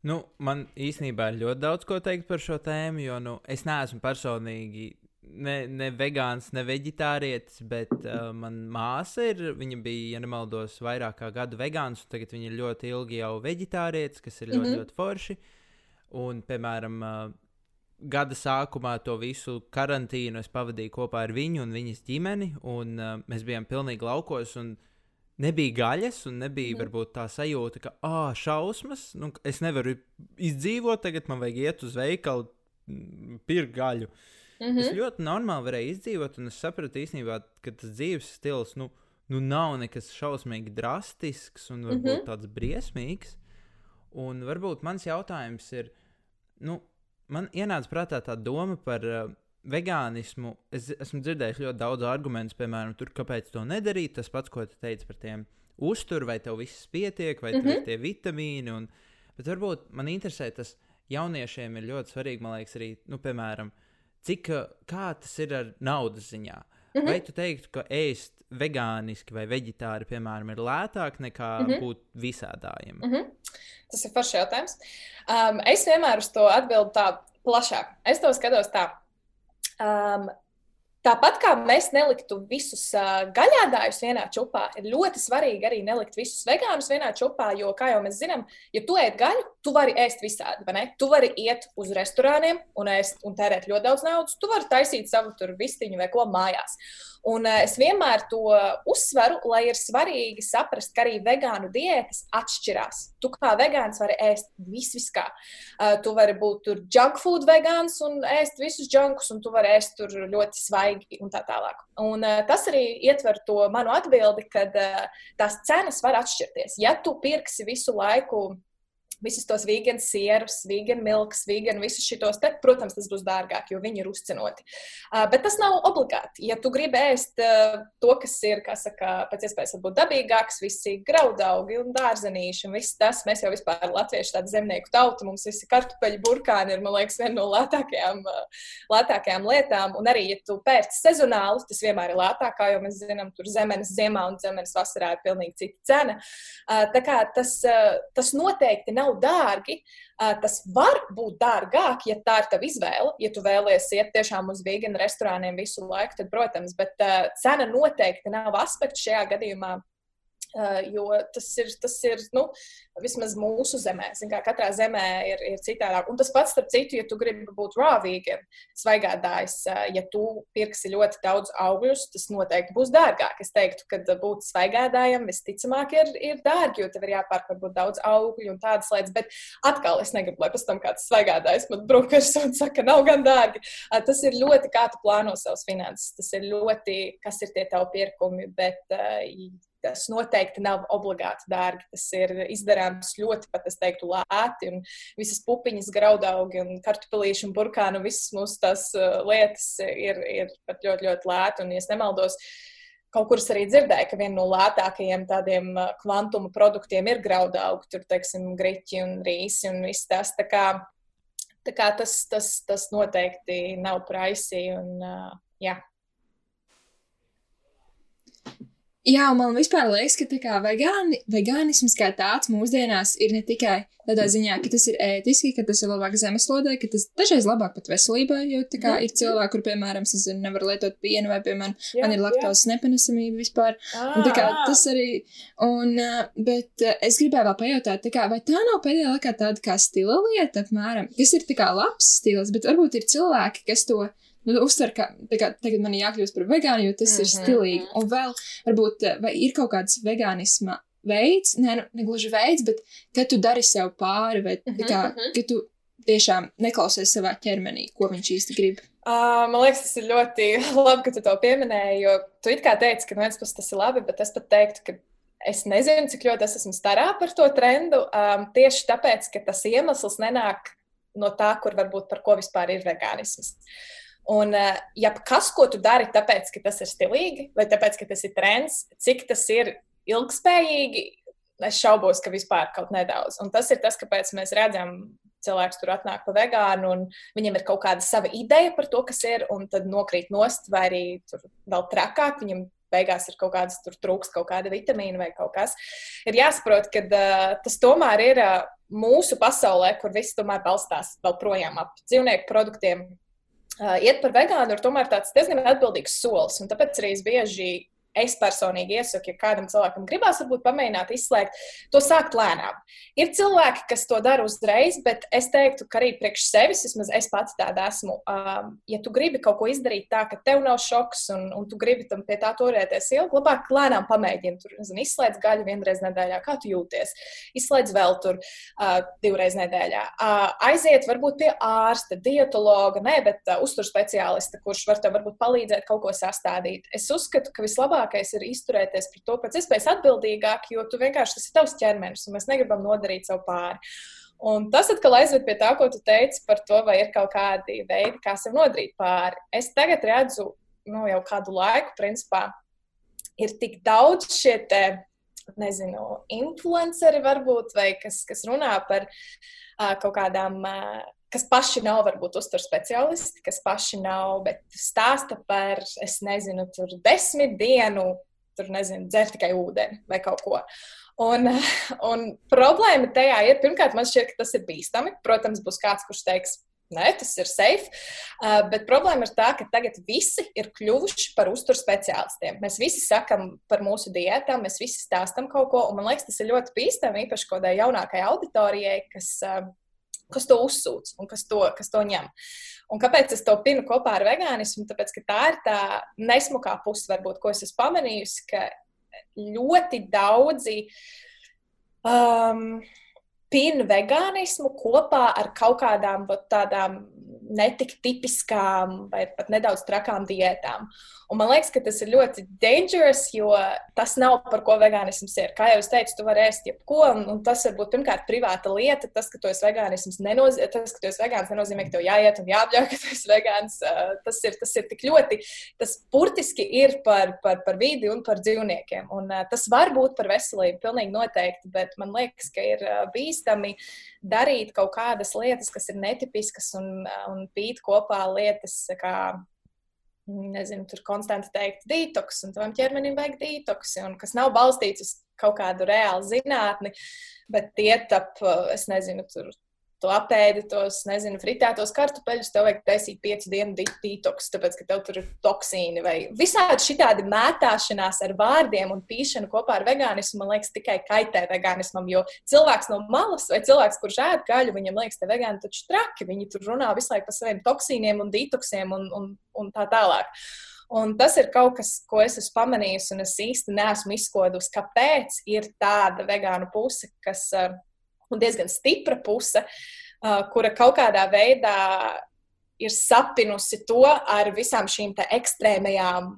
Speaker 3: Nu, man īstenībā ir ļoti daudz ko teikt par šo tēmu, jo nu, es neesmu personīgi ne, ne vegāns, ne vegetārietis, bet uh, manā māsa ir. Viņa bija, ja nemaldos, vairāk kā gadu vegāns, un tagad viņa ir ļoti ilgi jau vegetārietis, kas ir ļoti, mm -hmm. ļoti forši. Un, piemēram, uh, gada sākumā to visu karantīnu es pavadīju kopā ar viņu un viņas ģimeni, un uh, mēs bijām pilnīgi laukos. Nebija gaļas, un nebija mm. varbūt tā sajūta, ka, ah, šausmas, nu, es nevaru izdzīvot, tagad man vajag iet uz veikalu, pirkt gaļu. Uh, Mm -hmm. Es ļoti normāli varēju izdzīvot, un es sapratu īstenībā, ka tas dzīves stils nu, nu nav nekas šausmīgi drastisks un varbūt mm -hmm. tāds briesmīgs. Un varbūt mans jautājums ir, nu, man ienāca prātā tā doma par uh, vegānismu. Es esmu dzirdējis ļoti daudz argumentu, piemēram, tur, kāpēc to nedarīt. Tas pats, ko tu teici par tiem uzturu, vai tev viss pietiek, vai mm -hmm. tie vitamīni. Un, bet varbūt man interesē tas jauniešiem ir ļoti svarīgi, man liekas, arī, nu, piemēram, cik kā tas ir ar naudas ziņā. Mm -hmm. Vai tu teiktu, ka ēst vegāniski vai vegetāri, piemēram, ir lētāk nekā mm -hmm. būt visādājiem?
Speaker 2: Mm -hmm. Tas ir foršs jautājums. Um, es vienmēr uz to atbildu tā plašāk. Es to skatos tā. Um, Tāpat kā mēs neliktu visus uh, gaļādājus vienā čupā, ir ļoti svarīgi arī nelikt visus vegānus vienā čupā, jo, kā jau mēs zinām, ja tu ēd gaļu, tu vari ēst visādi, vai ne? Tu vari iet uz restorāniem un ēst un tērēt ļoti daudz naudas, tu vari taisīt savu tur vistiņu vai ko mājās. Un uh, es vienmēr to uzsveru, lai ir svarīgi saprast, ka arī vegānu diētas atšķirās. Tu kā vegāns vari ēst visu, vis kā. Uh, tu vari būt tur junk food vegāns un ēst visus junkus, un tu vari ēst tur ļoti svaigi un tā tālāk. Un uh, tas arī ietver to manu atbildi, ka tās cenas var atšķirties. Ja tu pirksi visu laiku visus tos vīganu sierus, vīganu milks, vīganu visus šitos, te, protams, tas būs dārgāk, jo viņi ir uzcenoti. Uh, bet tas nav obligāti. Ja tu gribi ēst uh, to, kas ir, kā saka, pēc iespējas varbūt dabīgāks, visi graudaugi un dārzenīši un viss tas, mēs jau vispār latvieši tāda zemnieku tauta, mums visi kartupeļu burkāni ir, man liekas, viena no lētākajām, uh, lētākajām lietām. Un arī, ja tu pērci sezonāli, tas vienmēr ir lētāk, jau mēs zinām, tur zemenes ziemā un zemenes vasarā ir pilnīgi cita cena. Uh, tā kā tas, uh, tas noteikti nav nav dārgi. Tas var būt dārgāk, ja tā ir tava izvēle. Ja tu vēlies iet tiešām uz vīganu restorāniem visu laiku, tad, protams, bet cena noteikti nav aspekts šajā gadījumā. Uh, jo tas ir, tas ir nu, vismaz mūsu zemē. Zin, katrā zemē ir, ir citādāk. Un tas pats, starp citu, ja tu gribi būt rāvīgi, svaigādājs, uh, ja tu pirksi ļoti daudz augļus, tas noteikti būs dārgāk. Es teiktu, ka būt svaigādājam visticamāk ir, ir dārgi, jo tev ir jāpērk varbūt daudz augļu un tādas lietas. Bet atkal es negribu, lai pēc tam kāds svaigādājs man brokers un saka, nav gan dārgi. Tas ir ļoti, kā tu plāno savus finanses. Tas ir ļoti, kas ir tie tavi pirkumi. Bet, Tas noteikti nav obligāti dārgi. Tas ir izdarāms ļoti, pat es teiktu, lēti. Un visas pupiņas, graudaugi un kartupelīši un burkāni, visas mūsu tās uh, lietas ir, ir pat ļoti, ļoti lēti. Un, ja nemaldos, kaut kur arī dzirdēju, ka viena no lētākajiem tādiem uh, kvantuma produktiem ir graudaugi, tur, teiksim, griķi un rīsi un viss tas. Tā kā, tā kā tas, tas, tas noteikti nav praisī un, uh, jā.
Speaker 1: Jā, man vispār liekas, ka kā, vegāni, vegānisms kā tāds mūsdienās ir ne tikai tādā ziņā, ka tas ir ētiski, ka tas ir labāk zemeslodē, ka tas dažreiz labāk pat veselībai, jo tā kā mm. ir cilvēki, kur, piemēram, es zinu, nevar lietot pienu vai, piemēram, jā, man ir laktozes nepanesamība vispār. Ah. Un tā kā ah. tas arī, un, bet es gribēju vēl pajautāt, tā kā, vai tā nav pēdējā laikā tāda kā stila lieta, apmēram, kas ir tā kā labs stils, bet varbūt ir cilvēki, kas to nu, uztver, ka kā, tagad man ir jākļūst par vegānu, jo tas mm -hmm. ir mhm, stilīgi. Un vēl, varbūt, eh, vai ir kaut kāds vegānisma veids, ne, nu, ne gluži veids, bet kad tu dari sev pāri, vai mm -hmm. kā, mhm. ka tu tiešām neklausies savā ķermenī, ko viņš īsti grib.
Speaker 2: Uh, man liekas, tas ir ļoti labi, ka tu to pieminēji, jo tu it kā teici, ka no vienas puses tas ir labi, bet es pat teiktu, ka es nezinu, cik ļoti es esmu starā par to trendu. Um, tieši tāpēc, ka tas iemesls nenāk no tā, kur varbūt par ko vispār ir vegānisms. Un, eh, ja kas, ko tu dari, tāpēc, ka tas ir stilīgi, vai tāpēc, ka tas ir trends, cik tas ir ilgspējīgi, es šaubos, ka vispār kaut nedaudz. Un tas ir tas, kāpēc mēs redzam, cilvēks tur atnāk pa vegānu, un viņam ir kaut kāda sava ideja par to, kas ir, un tad nokrīt nost, vai arī tur vēl trakāk, viņam beigās ir kaut kādas tur trūks, kaut kāda vitamīna vai kaut kas. Ir jāsaprot, ka uh, tas tomēr ir uh, mūsu pasaulē, kur viss tomēr balstās vēl projām ap dzīvnieku produktiem, iet par vegānu ir tomēr tāds diezgan atbildīgs solis. Tāpēc arī es bieži es personīgi iesaku, ja kādam cilvēkam gribās, varbūt pamēģināt izslēgt, to sākt lēnām. Ir cilvēki, kas to dara uzreiz, bet es teiktu, ka arī priekš sevis, vismaz es pats tāda esmu, um, ja tu gribi kaut ko izdarīt tā, ka tev nav šoks un, un tu gribi tam pie tā turēties ilgi, labāk lēnām pamēģini. Tur, nezinu, izslēdz gaļu vienreiz nedēļā, kā tu jūties, izslēdz vēl tur uh, divreiz nedēļā. Uh, aiziet varbūt pie ārsta, dietologa, ne, bet uh, uzturspeciālista, kurš var tev varbūt palīdzēt kaut ko sastādīt. Es uzskatu, ka vislabāk labākais ir izturēties pret to pēc iespējas atbildīgāk, jo tu vienkārši tas ir tavs ķermenis, un mēs negribam nodarīt sev pāri. Un tas atkal aizved pie tā, ko tu teici par to, vai ir kaut kādi veidi, kā sev nodarīt pāri. Es tagad redzu, nu, jau kādu laiku, principā, ir tik daudz šie te, nezinu, influenceri varbūt, vai kas, kas runā par uh, kaut kādām. Uh, kas paši nav, varbūt, uzturu speciālisti, kas paši nav, bet stāsta par, es nezinu, tur desmit dienu, tur nezinu, dzer tikai ūdeni vai kaut ko. Un, un problēma tajā ir, pirmkārt, man šķiet, ka tas ir bīstami. Protams, būs kāds, kurš teiks, Nē, tas ir safe. Uh, bet problēma ir tā, ka tagad visi ir kļuvuši par uzturu speciālistiem. Mēs visi sakām par mūsu diētām, mēs visi stāstām kaut ko. Man liekas, tas ir ļoti bīstami, īpaši kādai jaunākajai auditorijai, kas uh, kas to uzsūc un kas to, kas to ņem. Un kāpēc es to pinu kopā ar vegānismu? Tāpēc, ka tā ir tā nesmukā puse, varbūt, ko es esmu pamanījusi, ka ļoti daudzi um, pina vegānismu kopā ar kaut kādām tādām netik tipiskām vai pat nedaudz trakām diētām. Un man liekas, ka tas ir ļoti dangerous, jo tas nav par ko vegānisms ir. Kā jau es teicu, tu vari ēst jebko, un, un tas var būt pirmkārt privāta lieta. Tas, ka tu esi vegānisms, nenozīmē, tas, ka tu esi vegāns, nenozīmē, ka tev jāiet un jāapģērb, ka tu esi vegāns. Tas ir, tas ir tik ļoti, tas burtiski ir par, par, par vidi un par dzīvniekiem. Un tas var būt par veselību, pilnīgi noteikti, bet man liekas, ka ir bīstami darīt kaut kādas lietas, kas ir netipiskas un, un pīt kopā lietas, kā nezinu, tur konstanti teikt, detoks, un tam ķermenim vajag detoksi, un kas nav balstīts uz kaut kādu reālu zinātni, bet iet ap, es nezinu, tur tu apēdi tos, nezinu, fritētos kartupeļus, tev vajag taisīt piecu dienu detoks, tāpēc, ka tev tur ir toksīni vai visādi šitādi mētāšanās ar vārdiem un pīšana kopā ar vegānismu, man liekas, tikai kaitē vegānismam, jo cilvēks no malas vai cilvēks, kurš ēd gaļu, viņam liekas, te vegāni taču traki, viņi tur runā visu laiku par saviem toksīniem un detoksiem un, un, un tā tālāk. Un tas ir kaut kas, ko es esmu pamanījusi, un es īsti neesmu izkodusi, kāpēc ir tāda vegānu puse, kas uh, un diezgan stipra puse, uh, kura kaut kādā veidā ir sapinusi to ar visām šīm ekstrēmajām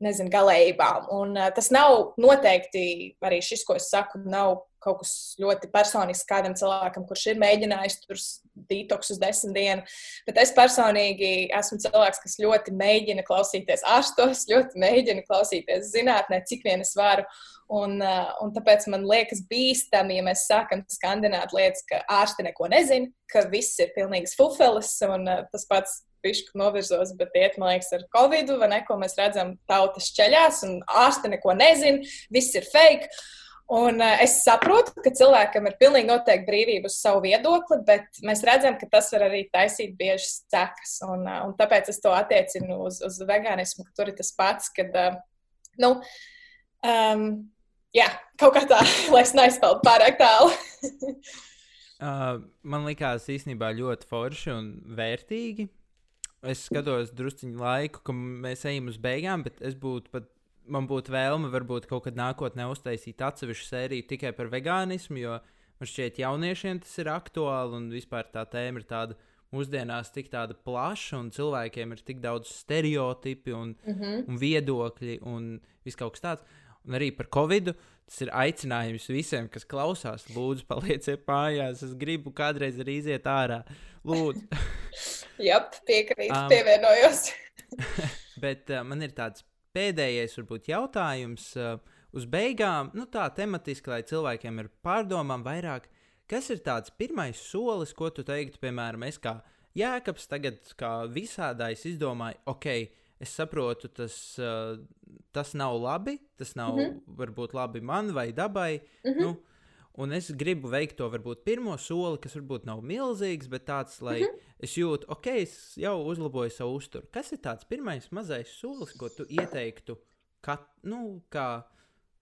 Speaker 2: nezinu, galējībām. Un, uh, tas nav noteikti arī šis, ko es saku, nav kaut kas ļoti personisks kādam cilvēkam, kurš ir mēģinājis tur detoks uz desmit dienu. Bet es personīgi esmu cilvēks, kas ļoti mēģina klausīties ārstos, ļoti mēģina klausīties zinātnē, cik vien es varu. Un, uh, un tāpēc man liekas bīstami, ja mēs sākam skandināt lietas, ka ārsti neko nezina, ka viss ir pilnīgs fufelis. Un uh, tas pats pišku novirzos, bet iet, man liekas, ar covid, vai ne, ko mēs redzam, tautas ceļās, un ārste neko nezina, viss ir fake. Un uh, es saprotu, ka cilvēkam ir pilnīgi noteikti brīvība uz savu viedokli, bet mēs redzam, ka tas var arī taisīt biežas sekas. Un, uh, un tāpēc es to attiecinu uz, uz veganismu, ka tur ir tas pats, kad, uh, nu, um, jā, kaut kā tā, lai es neizpeldu pārāk tālu.
Speaker 3: uh, man likās īstenībā ļoti forši un vērtīgi. Es skatos drusciņu laiku, ka mēs ejam uz beigām, bet es būtu pat man būtu vēlme varbūt kaut kad nākotnē uztaisīt atsevišķu sēriju tikai par vegānismu, jo man šķiet, jauniešiem tas ir aktuāli un vispār tā tēma ir tāda mūsdienās tik tāda plaša, un cilvēkiem ir tik daudz stereotipi un, mm -hmm. un viedokļi un viss kaut kas tāds. Un arī par Covid. Tas ir aicinājums visiem, kas klausās. Lūdzu, palieciet mājās. Es gribu kādreiz arī iziet ārā. Lūdzu.
Speaker 2: Jā, piekrītu, um, pievienojos.
Speaker 3: bet uh, man ir tāds pēdējais, varbūt, jautājums uh, uz beigām, nu tā tematiski, lai cilvēkiem ir pārdomām vairāk, kas ir tāds pirmais solis, ko tu teiktu, piemēram, es kā Jēkabs tagad kā visādājs izdomāju, ok, es saprotu, tas, uh, tas nav labi, tas nav mm -hmm. varbūt labi man vai dabai. Mm -hmm. nu, Un es gribu veikt to varbūt pirmo soli, kas varbūt nav milzīgs, bet tāds, lai mm -hmm. es jūtu, ok, es jau uzlaboju savu uzturu. Kas ir tāds pirmais mazais solis, ko tu ieteiktu, ka, nu, kā,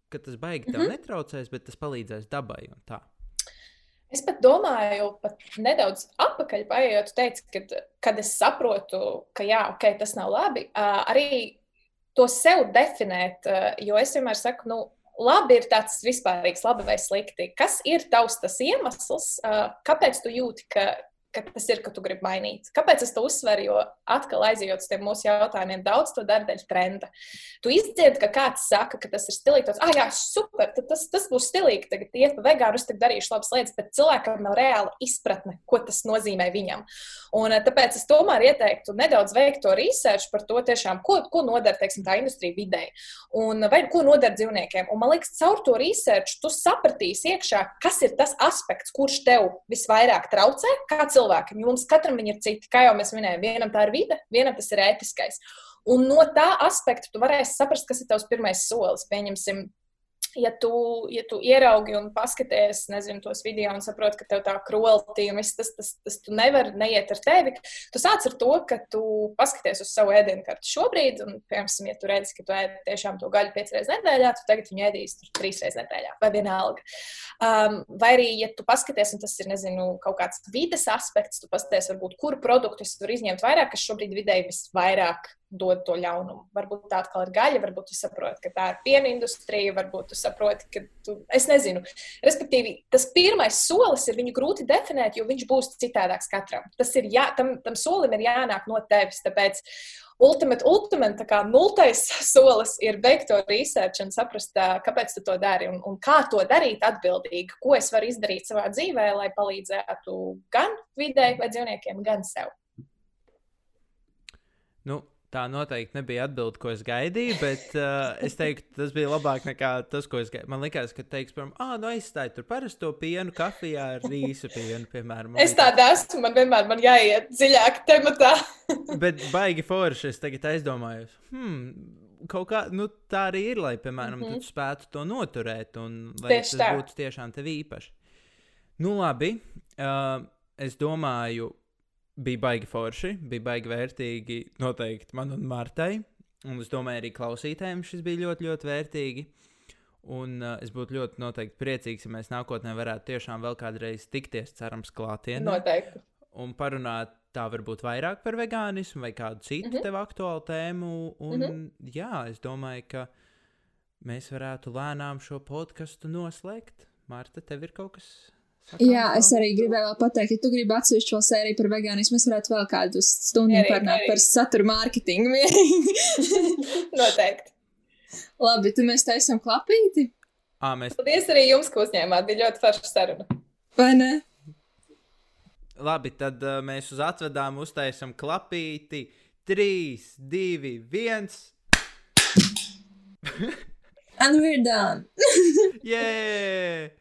Speaker 3: ka tas baigi tev mm -hmm. netraucēs, bet tas palīdzēs dabai un tā?
Speaker 2: Es pat domāju, pat nedaudz atpakaļ paiet, tu teici, kad, kad es saprotu, ka jā, ok, tas nav labi. Arī to sev definēt, jo es vienmēr saku, nu, labi ir tāds vispārīgs, labi vai slikti. Kas ir tavs tas iemesls, kāpēc tu jūti, ka ka tas ir, ka tu gribi mainīt. Kāpēc es to uzsveru? Jo atkal aizjūt uz tiem mūsu jautājumiem, daudz to dara dēļ trenda. Tu izdzirdi, ka kāds saka, ka tas ir stilīgi. Ah, jā, super, tas, tas būs stilīgi. Tagad iet pa vegānu, es tagad darīšu labas lietas, bet cilvēkam nav reāla izpratne, ko tas nozīmē viņam. Un eh, tāpēc es tomēr ieteiktu nedaudz veikt to research par to, tiešām, ko, ko nodara teiksim, tā industrija vidē un vai ko nodara dzīvniekiem. Un man liekas, caur to research tu sapratīsi iekšā, kas ir tas aspekts, kurš tev visvairāk traucē, kāds cilvēkam. Mums katram ir citi, kā jau mēs minējām, vienam tā ir vide, vienam tas ir ētiskais. Un no tā aspekta tu varēsi saprast, kas ir tavs pirmais solis. Pieņemsim, ja tu, ja tu ieraugi un paskaties, nezinu, tos video un saproti, ka tev tā krueltī un viss tas, tas, tas tu nevari neiet ar tevi, tu sāc ar to, ka tu paskaties uz savu ēdienu kartu šobrīd, un, piemēram, ja tu redzi, ka tu ēd tiešām to gaļu piecas reizes nedēļā, tu tagad viņu ēdīsi trīs reizes nedēļā, vai vienalga. Um, vai arī, ja tu paskaties, un tas ir, nezinu, kaut kāds vides aspekts, tu paskaties, varbūt, kuru produktu es varu izņemt vairāk, kas šobrīd vidēji visvairāk dod to ļaunumu. Varbūt tā atkal ir gaļa, varbūt tu saproti, ka tā ir piena industrija, varbūt tu saproti, ka tu, es nezinu. Respektīvi, tas pirmais solis ir viņu grūti definēt, jo viņš būs citādāks katram. Tas ir jā, tam, tam solim ir jānāk no tevis. Tāpēc ultimate, ultimate, tā kā nultais solis ir beigt to research un saprast, kāpēc tu to dari un, un kā to darīt atbildīgi, ko es varu izdarīt savā dzīvē, lai palīdzētu gan vidē, vai dzīvniekiem, gan sev.
Speaker 3: Nu, Tā noteikti nebija atbilde, ko es gaidīju, bet uh, es teiktu, tas bija labāk nekā tas, ko es gaidīju. Man liekas, ka teiks, piemēram, ah, nu aizstāj tur parasto pienu, kafijā ar rīsu pienu, piemēram.
Speaker 2: Es tādu esmu, man vienmēr man jāiet dziļāk tematā.
Speaker 3: bet baigi forši, es tagad aizdomājos, hmm, kaut kā, nu tā arī ir, lai, piemēram, mm -hmm. tu spētu to noturēt un lai Tieši tas tā. būtu tiešām tev īpaši. Nu labi, uh, es domāju bija baigi forši, bija baigi vērtīgi noteikti man un Martai. Un es domāju, arī klausītājiem šis bija ļoti, ļoti vērtīgi. Un uh, es būtu ļoti noteikti priecīgs, ja mēs nākotnē varētu tiešām vēl kādreiz tikties, cerams, klātienē.
Speaker 2: Noteikti.
Speaker 3: Un parunāt tā varbūt vairāk par vegānismu vai kādu citu mm -hmm. tev aktuālu tēmu. Un, mm -hmm. jā, es domāju, ka mēs varētu lēnām šo podkāstu noslēgt. Marta, tev ir kaut kas
Speaker 1: Jā, es arī gribēju pateikt, ja tu gribi atsevišķu šo sēriju par vegānismu, mēs varētu vēl kādu stundu parunāt par satura mārketingu.
Speaker 2: Noteikti.
Speaker 1: Labi, tad mēs taisām klapīti.
Speaker 3: À, mēs...
Speaker 2: Paldies arī jums, ka uzņēmāt. Bija ļoti forša saruna.
Speaker 1: Vai ne?
Speaker 3: Labi, tad uh, mēs uz atvedām uztaisām klapīti. 3, 2, 1.
Speaker 1: And we're done.
Speaker 3: yeah!